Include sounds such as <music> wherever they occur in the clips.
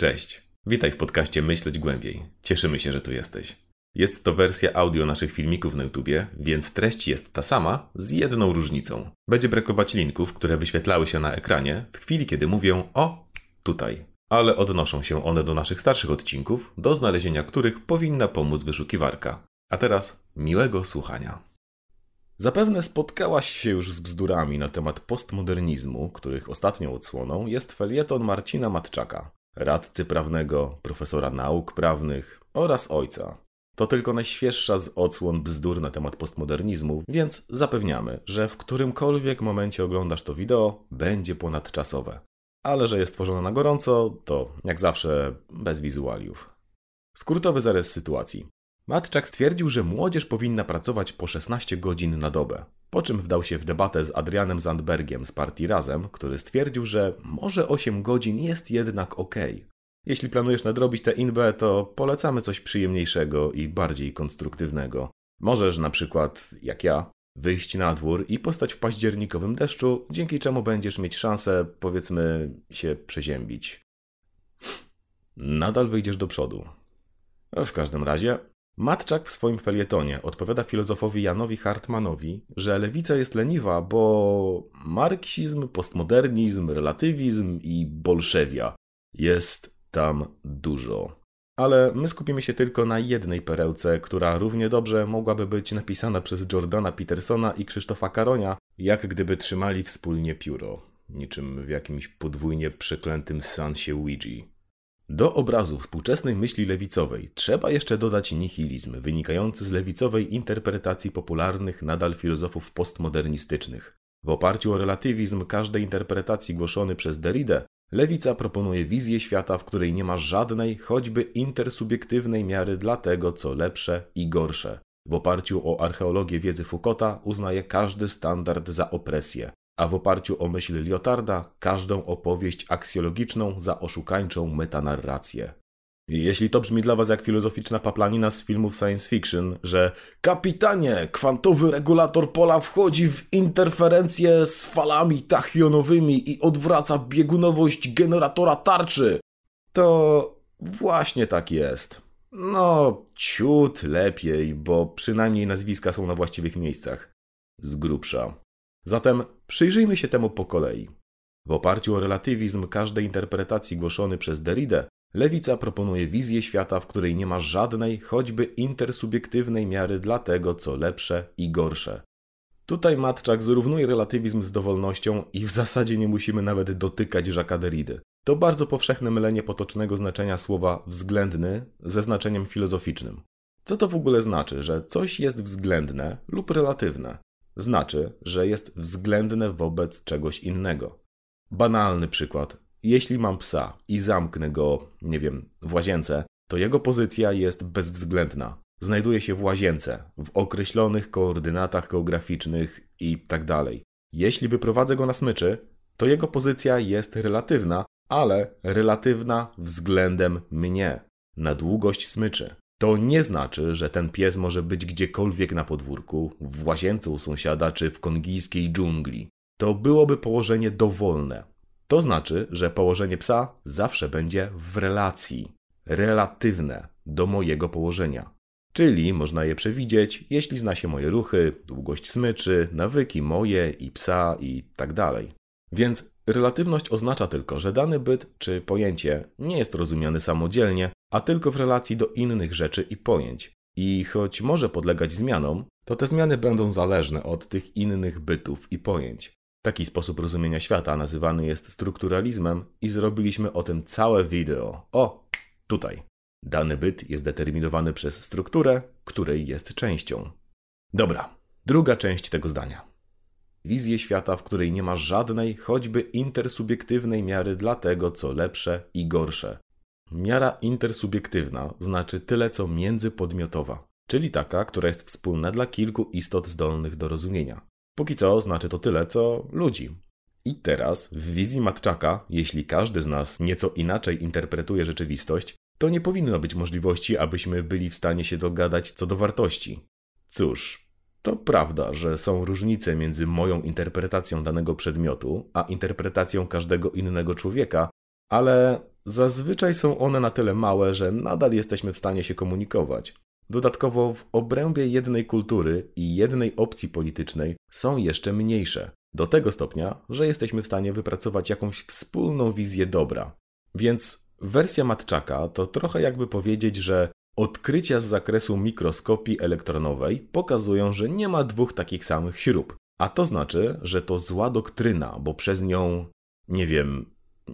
Cześć. Witaj w podcaście Myśleć Głębiej. Cieszymy się, że tu jesteś. Jest to wersja audio naszych filmików na YouTubie, więc treść jest ta sama, z jedną różnicą. Będzie brakować linków, które wyświetlały się na ekranie w chwili, kiedy mówię o tutaj. Ale odnoszą się one do naszych starszych odcinków, do znalezienia których powinna pomóc wyszukiwarka. A teraz miłego słuchania. Zapewne spotkałaś się już z bzdurami na temat postmodernizmu, których ostatnią odsłoną jest felieton Marcina Matczaka, radcy prawnego, profesora nauk prawnych oraz ojca. To tylko najświeższa z odsłon bzdur na temat postmodernizmu, więc zapewniamy, że w którymkolwiek momencie oglądasz to wideo, będzie ponadczasowe. Ale że jest tworzone na gorąco, to jak zawsze bez wizualiów. Skrótowy zarys sytuacji. Matczak stwierdził, że młodzież powinna pracować po 16 godzin na dobę. Po czym wdał się w debatę z Adrianem Zandbergiem z partii Razem, który stwierdził, że może 8 godzin jest jednak ok. Jeśli planujesz nadrobić tę inbę, to polecamy coś przyjemniejszego i bardziej konstruktywnego. Możesz na przykład, jak ja, wyjść na dwór i postać w październikowym deszczu, dzięki czemu będziesz mieć szansę, powiedzmy, się przeziębić. Nadal wyjdziesz do przodu. W każdym razie, Matczak w swoim felietonie odpowiada filozofowi Janowi Hartmanowi, że lewica jest leniwa, bo marksizm, postmodernizm, relatywizm i bolszewia jest tam dużo. Ale my skupimy się tylko na jednej perełce, która równie dobrze mogłaby być napisana przez Jordana Petersona i Krzysztofa Karonia, jak gdyby trzymali wspólnie pióro, niczym w jakimś podwójnie przeklętym seansie Ouija. Do obrazu współczesnej myśli lewicowej trzeba jeszcze dodać nihilizm wynikający z lewicowej interpretacji popularnych nadal filozofów postmodernistycznych. W oparciu o relatywizm każdej interpretacji głoszony przez Derrida, lewica proponuje wizję świata, w której nie ma żadnej, choćby intersubiektywnej miary dla tego, co lepsze i gorsze. W oparciu o archeologię wiedzy Foucaulta uznaje każdy standard za opresję a w oparciu o myśl Liotarda każdą opowieść aksjologiczną za oszukańczą metanarrację. Jeśli to brzmi dla Was jak filozoficzna paplanina z filmów science fiction, że kapitanie, kwantowy regulator pola wchodzi w interferencję z falami tachionowymi i odwraca biegunowość generatora tarczy, to właśnie tak jest. No, ciut lepiej, bo przynajmniej nazwiska są na właściwych miejscach. Z grubsza. Zatem przyjrzyjmy się temu po kolei. W oparciu o relatywizm każdej interpretacji głoszony przez Derrida, lewica proponuje wizję świata, w której nie ma żadnej, choćby intersubiektywnej miary dla tego, co lepsze i gorsze. Tutaj Matczak zrównuje relatywizm z dowolnością i w zasadzie nie musimy nawet dotykać Jacques'a Derrida. To bardzo powszechne mylenie potocznego znaczenia słowa względny ze znaczeniem filozoficznym. Co to w ogóle znaczy, że coś jest względne lub relatywne? Znaczy, że jest względne wobec czegoś innego. Banalny przykład. Jeśli mam psa i zamknę go, nie wiem, w łazience, to jego pozycja jest bezwzględna. Znajduje się w łazience, w określonych koordynatach geograficznych i tak dalej. Jeśli wyprowadzę go na smyczy, to jego pozycja jest relatywna, ale relatywna względem mnie, na długość smyczy. To nie znaczy, że ten pies może być gdziekolwiek na podwórku, w łazience u sąsiada czy w kongijskiej dżungli. To byłoby położenie dowolne. To znaczy, że położenie psa zawsze będzie w relacji, relatywne do mojego położenia. Czyli można je przewidzieć, jeśli zna się moje ruchy, długość smyczy, nawyki moje i psa i tak dalej. Więc relatywność oznacza tylko, że dany byt czy pojęcie nie jest rozumiany samodzielnie, a tylko w relacji do innych rzeczy i pojęć. I choć może podlegać zmianom, to te zmiany będą zależne od tych innych bytów i pojęć. Taki sposób rozumienia świata nazywany jest strukturalizmem i zrobiliśmy o tym całe wideo. O, tutaj. Dany byt jest determinowany przez strukturę, której jest częścią. Dobra, druga część tego zdania wizję świata, w której nie ma żadnej, choćby intersubiektywnej miary dla tego, co lepsze i gorsze. Miara intersubiektywna znaczy tyle, co międzypodmiotowa, czyli taka, która jest wspólna dla kilku istot zdolnych do rozumienia. Póki co znaczy to tyle, co ludzi. I teraz, w wizji Matczaka, jeśli każdy z nas nieco inaczej interpretuje rzeczywistość, to nie powinno być możliwości, abyśmy byli w stanie się dogadać co do wartości. Cóż, to prawda, że są różnice między moją interpretacją danego przedmiotu, a interpretacją każdego innego człowieka, ale zazwyczaj są one na tyle małe, że nadal jesteśmy w stanie się komunikować. Dodatkowo w obrębie jednej kultury i jednej opcji politycznej są jeszcze mniejsze. Do tego stopnia, że jesteśmy w stanie wypracować jakąś wspólną wizję dobra. Więc wersja Matczaka to trochę jakby powiedzieć, że odkrycia z zakresu mikroskopii elektronowej pokazują, że nie ma dwóch takich samych śrub. A to znaczy, że to zła doktryna, bo przez nią, nie wiem,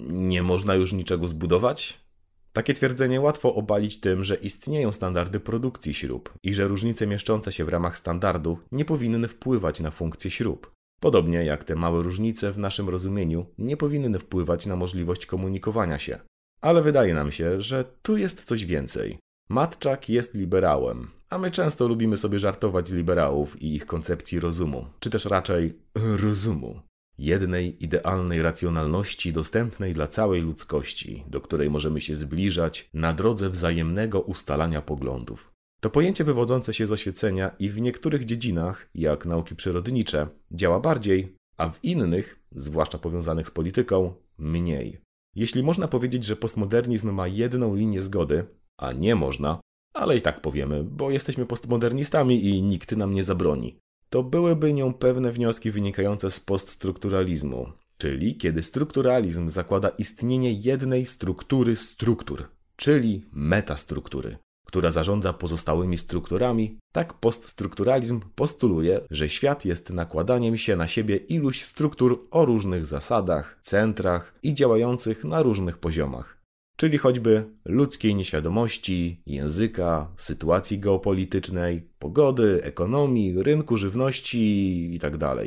nie można już niczego zbudować? Takie twierdzenie łatwo obalić tym, że istnieją standardy produkcji śrub i że różnice mieszczące się w ramach standardu nie powinny wpływać na funkcję śrub. Podobnie jak te małe różnice w naszym rozumieniu nie powinny wpływać na możliwość komunikowania się. Ale wydaje nam się, że tu jest coś więcej. Matczak jest liberałem, a my często lubimy sobie żartować z liberałów i ich koncepcji rozumu, czy też raczej rozumu. Jednej idealnej racjonalności dostępnej dla całej ludzkości, do której możemy się zbliżać na drodze wzajemnego ustalania poglądów. To pojęcie wywodzące się z oświecenia i w niektórych dziedzinach, jak nauki przyrodnicze, działa bardziej, a w innych, zwłaszcza powiązanych z polityką, mniej. Jeśli można powiedzieć, że postmodernizm ma jedną linię zgody, a nie można, ale i tak powiemy, bo jesteśmy postmodernistami i nikt nam nie zabroni, to byłyby nią pewne wnioski wynikające z poststrukturalizmu, czyli kiedy strukturalizm zakłada istnienie jednej struktury struktur, czyli metastruktury która zarządza pozostałymi strukturami, tak poststrukturalizm postuluje, że świat jest nakładaniem się na siebie iluś struktur o różnych zasadach, centrach i działających na różnych poziomach. Czyli choćby ludzkiej nieświadomości, języka, sytuacji geopolitycznej, pogody, ekonomii, rynku żywności itd. Tak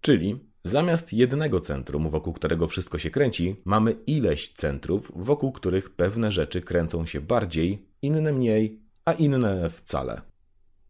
Czyli Zamiast jednego centrum, wokół którego wszystko się kręci, mamy ileś centrów, wokół których pewne rzeczy kręcą się bardziej, inne mniej, a inne wcale.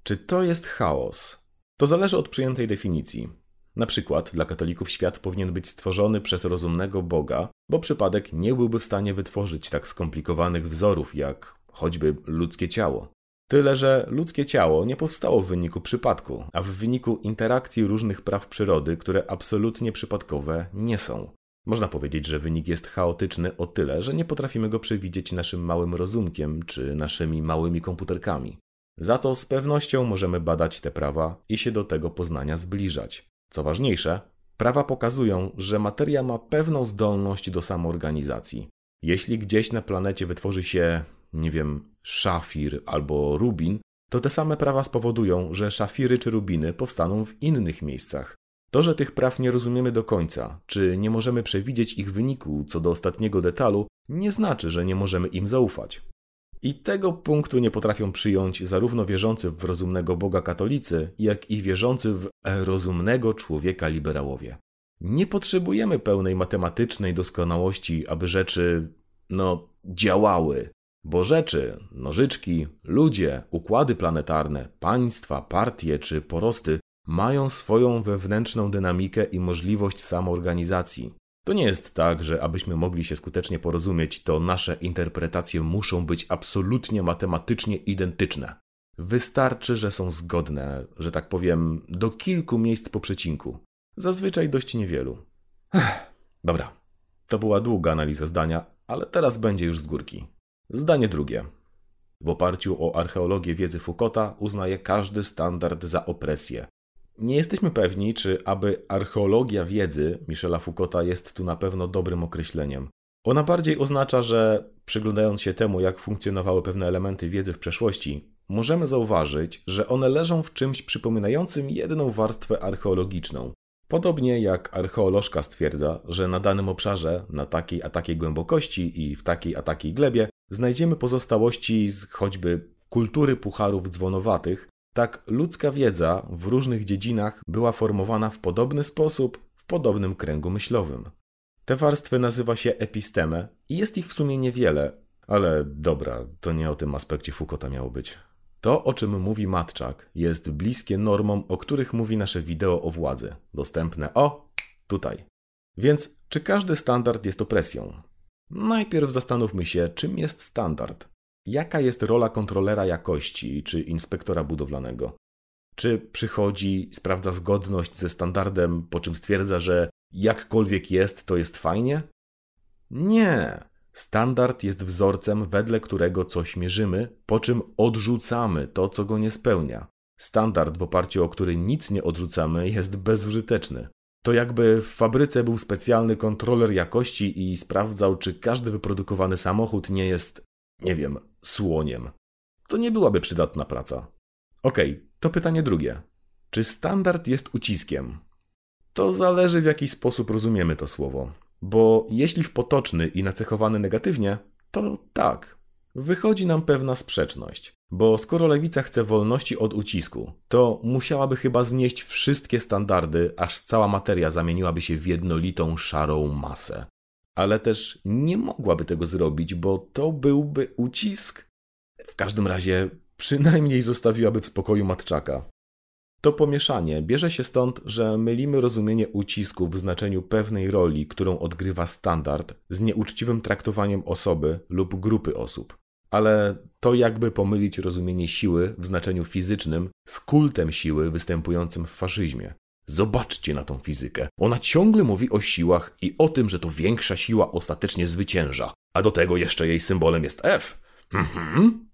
Czy to jest chaos? To zależy od przyjętej definicji. Na przykład dla katolików świat powinien być stworzony przez rozumnego Boga, bo przypadek nie byłby w stanie wytworzyć tak skomplikowanych wzorów jak choćby ludzkie ciało. Tyle, że ludzkie ciało nie powstało w wyniku przypadku, a w wyniku interakcji różnych praw przyrody, które absolutnie przypadkowe nie są. Można powiedzieć, że wynik jest chaotyczny o tyle, że nie potrafimy go przewidzieć naszym małym rozumkiem czy naszymi małymi komputerkami. Za to z pewnością możemy badać te prawa i się do tego poznania zbliżać. Co ważniejsze, prawa pokazują, że materia ma pewną zdolność do samoorganizacji. Jeśli gdzieś na planecie wytworzy się, nie wiem, szafir albo rubin, to te same prawa spowodują, że szafiry czy rubiny powstaną w innych miejscach. To, że tych praw nie rozumiemy do końca, czy nie możemy przewidzieć ich wyniku co do ostatniego detalu, nie znaczy, że nie możemy im zaufać. I tego punktu nie potrafią przyjąć zarówno wierzący w rozumnego Boga katolicy, jak i wierzący w rozumnego człowieka liberałowie. Nie potrzebujemy pełnej matematycznej doskonałości, aby rzeczy, no, działały. Bo rzeczy, nożyczki, ludzie, układy planetarne, państwa, partie czy porosty mają swoją wewnętrzną dynamikę i możliwość samoorganizacji. To nie jest tak, że abyśmy mogli się skutecznie porozumieć, to nasze interpretacje muszą być absolutnie matematycznie identyczne. Wystarczy, że są zgodne, że tak powiem, do kilku miejsc po przecinku. Zazwyczaj dość niewielu. Dobra, to była długa analiza zdania, ale teraz będzie już z górki. Zdanie drugie. W oparciu o archeologię wiedzy Foucaulta uznaje każdy standard za opresję. Nie jesteśmy pewni, czy aby archeologia wiedzy Michela Foucaulta jest tu na pewno dobrym określeniem. Ona bardziej oznacza, że przyglądając się temu, jak funkcjonowały pewne elementy wiedzy w przeszłości, możemy zauważyć, że one leżą w czymś przypominającym jedną warstwę archeologiczną. Podobnie jak archeolożka stwierdza, że na danym obszarze, na takiej a takiej głębokości i w takiej a takiej glebie znajdziemy pozostałości z choćby kultury pucharów dzwonowatych, tak ludzka wiedza w różnych dziedzinach była formowana w podobny sposób w podobnym kręgu myślowym. Te warstwy nazywa się epistemę i jest ich w sumie niewiele, ale dobra, to nie o tym aspekcie Foucaulta miało być. To, o czym mówi Matczak, jest bliskie normom, o których mówi nasze wideo o władzy, dostępne o tutaj. Więc czy każdy standard jest opresją? Najpierw zastanówmy się, czym jest standard. Jaka jest rola kontrolera jakości czy inspektora budowlanego? Czy przychodzi, sprawdza zgodność ze standardem, po czym stwierdza, że jakkolwiek jest, to jest fajnie? Nie. Standard jest wzorcem, wedle którego coś mierzymy, po czym odrzucamy to, co go nie spełnia. Standard, w oparciu o który nic nie odrzucamy, jest bezużyteczny. To jakby w fabryce był specjalny kontroler jakości i sprawdzał, czy każdy wyprodukowany samochód nie jest, nie wiem, słoniem. To nie byłaby przydatna praca. Okej, okay, to pytanie drugie. Czy standard jest uciskiem? To zależy w jaki sposób rozumiemy to słowo. Bo jeśli w potoczny i nacechowany negatywnie, to tak. Wychodzi nam pewna sprzeczność. Bo skoro lewica chce wolności od ucisku, to musiałaby chyba znieść wszystkie standardy, aż cała materia zamieniłaby się w jednolitą szarą masę. Ale też nie mogłaby tego zrobić, bo to byłby ucisk. W każdym razie przynajmniej zostawiłaby w spokoju matczaka. To pomieszanie bierze się stąd, że mylimy rozumienie ucisku w znaczeniu pewnej roli, którą odgrywa standard, z nieuczciwym traktowaniem osoby lub grupy osób. Ale to jakby pomylić rozumienie siły w znaczeniu fizycznym z kultem siły występującym w faszyzmie. Zobaczcie na tą fizykę. Ona ciągle mówi o siłach i o tym, że to większa siła ostatecznie zwycięża. A do tego jeszcze jej symbolem jest F. Mhm.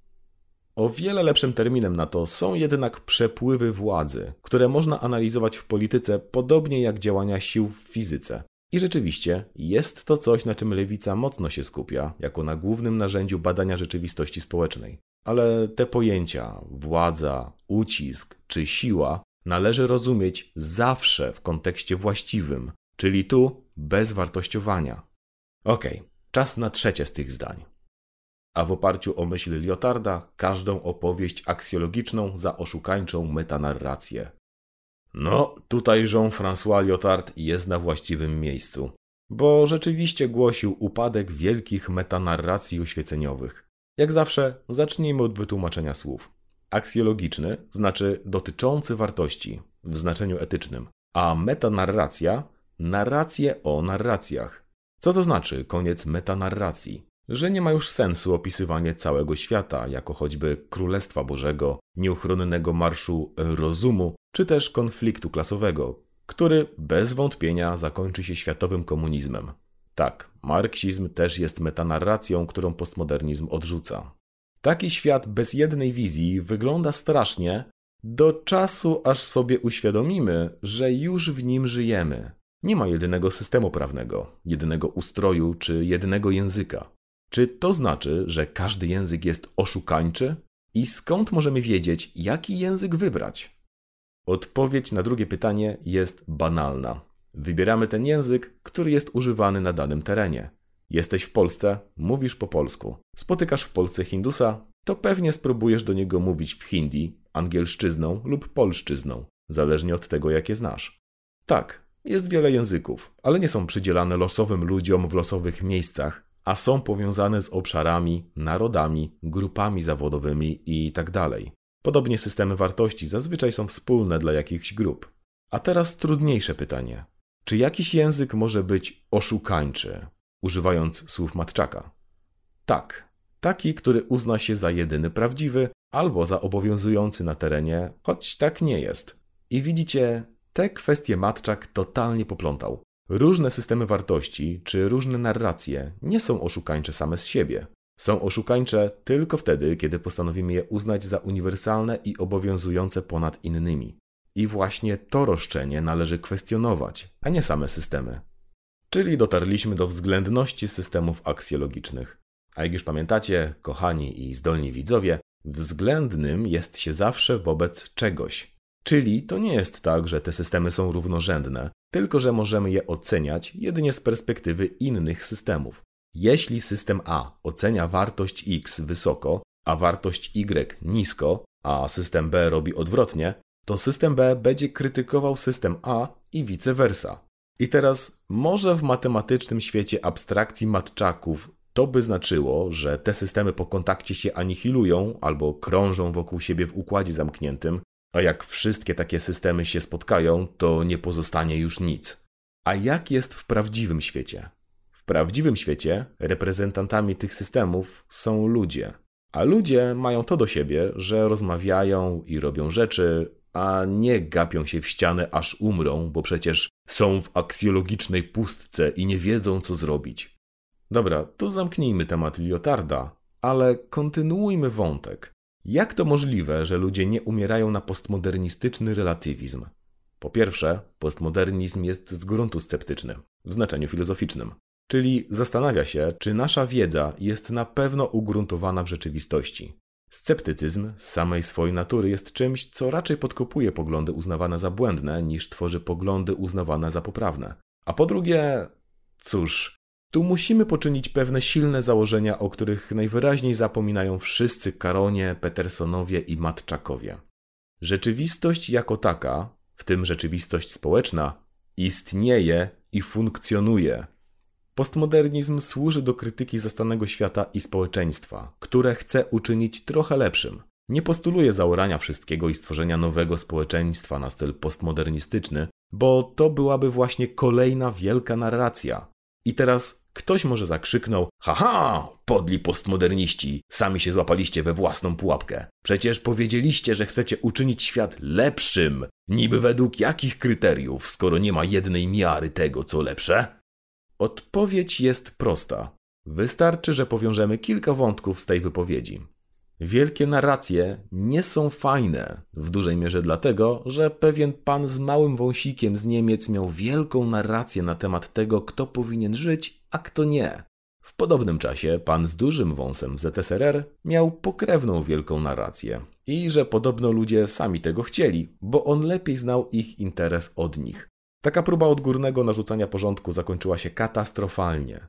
O wiele lepszym terminem na to są jednak przepływy władzy, które można analizować w polityce podobnie jak działania sił w fizyce. I rzeczywiście jest to coś, na czym lewica mocno się skupia, jako na głównym narzędziu badania rzeczywistości społecznej. Ale te pojęcia władza, ucisk czy siła należy rozumieć zawsze w kontekście właściwym, czyli tu bez wartościowania. Okay, czas na trzecie z tych zdań a w oparciu o myśl Lyotarda każdą opowieść aksjologiczną za oszukańczą metanarrację. No, tutaj Jean-François Lyotard jest na właściwym miejscu, bo rzeczywiście głosił upadek wielkich metanarracji oświeceniowych. Jak zawsze, zacznijmy od wytłumaczenia słów. Aksjologiczny znaczy dotyczący wartości w znaczeniu etycznym, a metanarracja narracje o narracjach. Co to znaczy koniec metanarracji? że nie ma już sensu opisywanie całego świata, jako choćby Królestwa Bożego, nieuchronnego marszu rozumu, czy też konfliktu klasowego, który bez wątpienia zakończy się światowym komunizmem. Tak, marksizm też jest metanarracją, którą postmodernizm odrzuca. Taki świat bez jednej wizji wygląda strasznie do czasu, aż sobie uświadomimy, że już w nim żyjemy. Nie ma jedynego systemu prawnego, jedynego ustroju czy jedynego języka. Czy to znaczy, że każdy język jest oszukańczy? I skąd możemy wiedzieć, jaki język wybrać? Odpowiedź na drugie pytanie jest banalna. Wybieramy ten język, który jest używany na danym terenie. Jesteś w Polsce, mówisz po polsku. Spotykasz w Polsce Hindusa, to pewnie spróbujesz do niego mówić w hindi, angielszczyzną lub polszczyzną, zależnie od tego, jakie znasz. Tak, jest wiele języków, ale nie są przydzielane losowym ludziom w losowych miejscach, a są powiązane z obszarami, narodami, grupami zawodowymi itd. Tak Podobnie systemy wartości zazwyczaj są wspólne dla jakichś grup. A teraz trudniejsze pytanie. Czy jakiś język może być oszukańczy, używając słów Matczaka? Tak. Taki, który uzna się za jedyny prawdziwy albo za obowiązujący na terenie, choć tak nie jest. I widzicie, te kwestie Matczak totalnie poplątał. Różne systemy wartości czy różne narracje nie są oszukańcze same z siebie. Są oszukańcze tylko wtedy, kiedy postanowimy je uznać za uniwersalne i obowiązujące ponad innymi. I właśnie to roszczenie należy kwestionować, a nie same systemy. Czyli dotarliśmy do względności systemów aksjologicznych. A jak już pamiętacie, kochani i zdolni widzowie, względnym jest się zawsze wobec czegoś. Czyli to nie jest tak, że te systemy są równorzędne, tylko że możemy je oceniać jedynie z perspektywy innych systemów. Jeśli system A ocenia wartość x wysoko, a wartość y nisko, a system B robi odwrotnie, to system B będzie krytykował system A i vice versa. I teraz, może w matematycznym świecie abstrakcji matczaków to by znaczyło, że te systemy po kontakcie się anihilują albo krążą wokół siebie w układzie zamkniętym, a jak wszystkie takie systemy się spotkają, to nie pozostanie już nic. A jak jest w prawdziwym świecie? W prawdziwym świecie reprezentantami tych systemów są ludzie. A ludzie mają to do siebie, że rozmawiają i robią rzeczy, a nie gapią się w ścianę aż umrą, bo przecież są w aksjologicznej pustce i nie wiedzą co zrobić. Dobra, tu zamknijmy temat Liotarda, ale kontynuujmy wątek. Jak to możliwe, że ludzie nie umierają na postmodernistyczny relatywizm? Po pierwsze, postmodernizm jest z gruntu sceptyczny, w znaczeniu filozoficznym. Czyli zastanawia się, czy nasza wiedza jest na pewno ugruntowana w rzeczywistości. Sceptycyzm z samej swojej natury jest czymś, co raczej podkopuje poglądy uznawane za błędne, niż tworzy poglądy uznawane za poprawne. A po drugie, cóż, tu musimy poczynić pewne silne założenia, o których najwyraźniej zapominają wszyscy Karonie, Petersonowie i Matczakowie. Rzeczywistość jako taka, w tym rzeczywistość społeczna, istnieje i funkcjonuje. Postmodernizm służy do krytyki zastanego świata i społeczeństwa, które chce uczynić trochę lepszym. Nie postuluje zaorania wszystkiego i stworzenia nowego społeczeństwa na styl postmodernistyczny, bo to byłaby właśnie kolejna wielka narracja. I teraz ktoś może zakrzyknął: Haha, podli postmoderniści, sami się złapaliście we własną pułapkę. Przecież powiedzieliście, że chcecie uczynić świat lepszym. Niby według jakich kryteriów, skoro nie ma jednej miary tego, co lepsze? Odpowiedź jest prosta. Wystarczy, że powiążemy kilka wątków z tej wypowiedzi. Wielkie narracje nie są fajne, w dużej mierze dlatego, że pewien pan z małym wąsikiem z Niemiec miał wielką narrację na temat tego, kto powinien żyć, a kto nie. W podobnym czasie pan z dużym wąsem z ZSRR miał pokrewną wielką narrację i że podobno ludzie sami tego chcieli, bo on lepiej znał ich interes od nich. Taka próba odgórnego narzucania porządku zakończyła się katastrofalnie.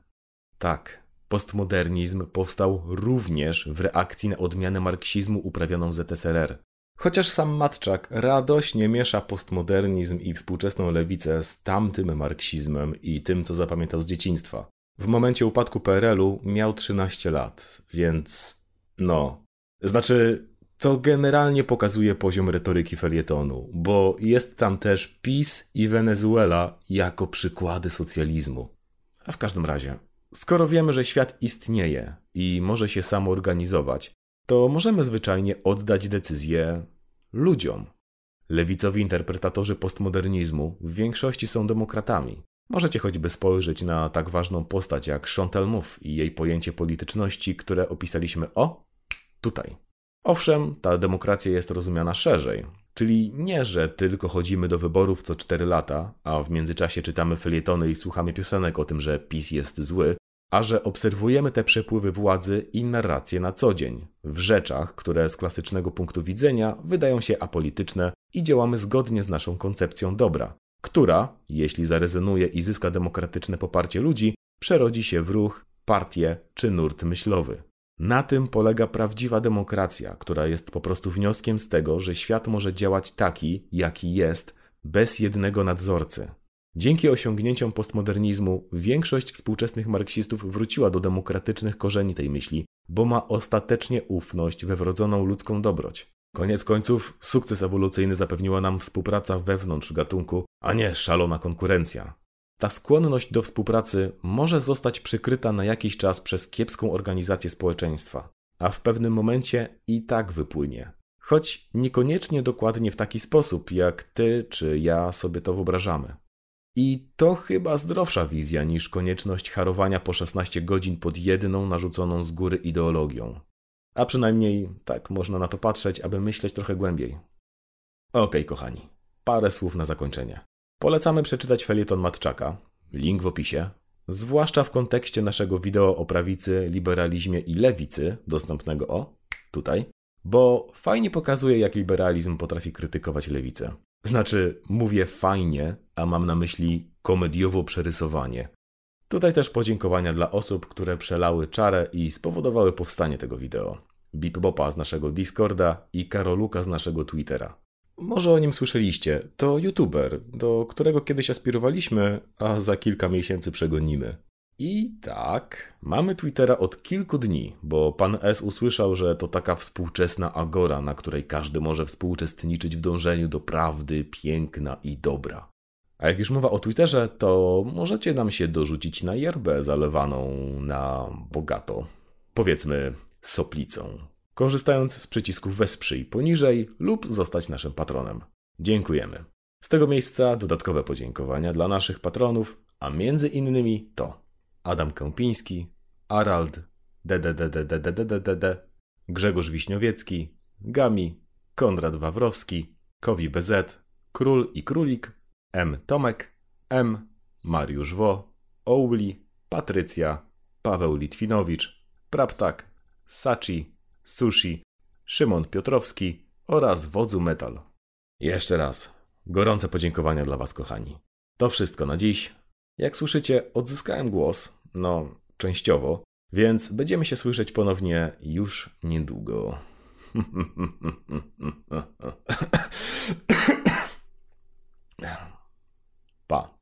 Tak, postmodernizm powstał również w reakcji na odmianę marksizmu uprawioną w ZSRR. Chociaż sam Matczak radośnie miesza postmodernizm i współczesną lewicę z tamtym marksizmem i tym, co zapamiętał z dzieciństwa. W momencie upadku PRL-u miał 13 lat, więc no. Znaczy, to generalnie pokazuje poziom retoryki felietonu, bo jest tam też PiS i Wenezuela jako przykłady socjalizmu. A w każdym razie, skoro wiemy, że świat istnieje i może się samoorganizować, to możemy zwyczajnie oddać decyzję ludziom. Lewicowi interpretatorzy postmodernizmu w większości są demokratami. Możecie choćby spojrzeć na tak ważną postać jak Chantal Mouffe i jej pojęcie polityczności, które opisaliśmy o tutaj. Owszem, ta demokracja jest rozumiana szerzej, czyli nie, że tylko chodzimy do wyborów co 4 lata, a w międzyczasie czytamy felietony i słuchamy piosenek o tym, że PiS jest zły, a że obserwujemy te przepływy władzy i narracje na co dzień, w rzeczach, które z klasycznego punktu widzenia wydają się apolityczne i działamy zgodnie z naszą koncepcją dobra, która, jeśli zarezonuje i zyska demokratyczne poparcie ludzi, przerodzi się w ruch, partię czy nurt myślowy. Na tym polega prawdziwa demokracja, która jest po prostu wnioskiem z tego, że świat może działać taki, jaki jest, bez jednego nadzorcy. Dzięki osiągnięciom postmodernizmu większość współczesnych marksistów wróciła do demokratycznych korzeni tej myśli, bo ma ostatecznie ufność we wrodzoną ludzką dobroć. Koniec końców, sukces ewolucyjny zapewniła nam współpraca wewnątrz gatunku, a nie szalona konkurencja. Ta skłonność do współpracy może zostać przykryta na jakiś czas przez kiepską organizację społeczeństwa, a w pewnym momencie i tak wypłynie. Choć niekoniecznie dokładnie w taki sposób, jak ty czy ja sobie to wyobrażamy. I to chyba zdrowsza wizja niż konieczność harowania po 16 godzin pod jedną narzuconą z góry ideologią. A przynajmniej tak można na to patrzeć, aby myśleć trochę głębiej. Okej, okay, kochani, parę słów na zakończenie. Polecamy przeczytać felieton Matczaka, link w opisie, zwłaszcza w kontekście naszego wideo o prawicy, liberalizmie i lewicy, dostępnego o tutaj, bo fajnie pokazuje, jak liberalizm potrafi krytykować lewicę. Znaczy, mówię fajnie, a mam na myśli komediowo przerysowanie. Tutaj też podziękowania dla osób, które przelały czarę i spowodowały powstanie tego wideo. Bip Bopa z naszego Discorda i Karoluka z naszego Twittera. Może o nim słyszeliście. To youtuber, do którego kiedyś aspirowaliśmy, a za kilka miesięcy przegonimy. I tak, mamy Twittera od kilku dni, bo pan S usłyszał, że to taka współczesna agora, na której każdy może współuczestniczyć w dążeniu do prawdy, piękna i dobra. A jak już mowa o Twitterze, to możecie nam się dorzucić na yerbę zalewaną na bogato. Powiedzmy soplicą korzystając z przycisków Wesprzyj poniżej lub zostać naszym patronem. Dziękujemy. Z tego miejsca dodatkowe podziękowania dla naszych patronów, a między innymi to Adam Kępiński, Arald, DDDDDDDDD, Grzegorz Wiśniowiecki, Gami, Konrad Wawrowski, Kowi BZ, Król i Królik, M. Tomek, M. Mariusz Wo, Ouli, Patrycja, Paweł Litwinowicz, Praptak, Sachi, Sushi, Szymon Piotrowski oraz Wodzu Metal. Jeszcze raz, gorące podziękowania dla Was, kochani. To wszystko na dziś. Jak słyszycie, odzyskałem głos, no częściowo, więc będziemy się słyszeć ponownie już niedługo. <laughs> pa.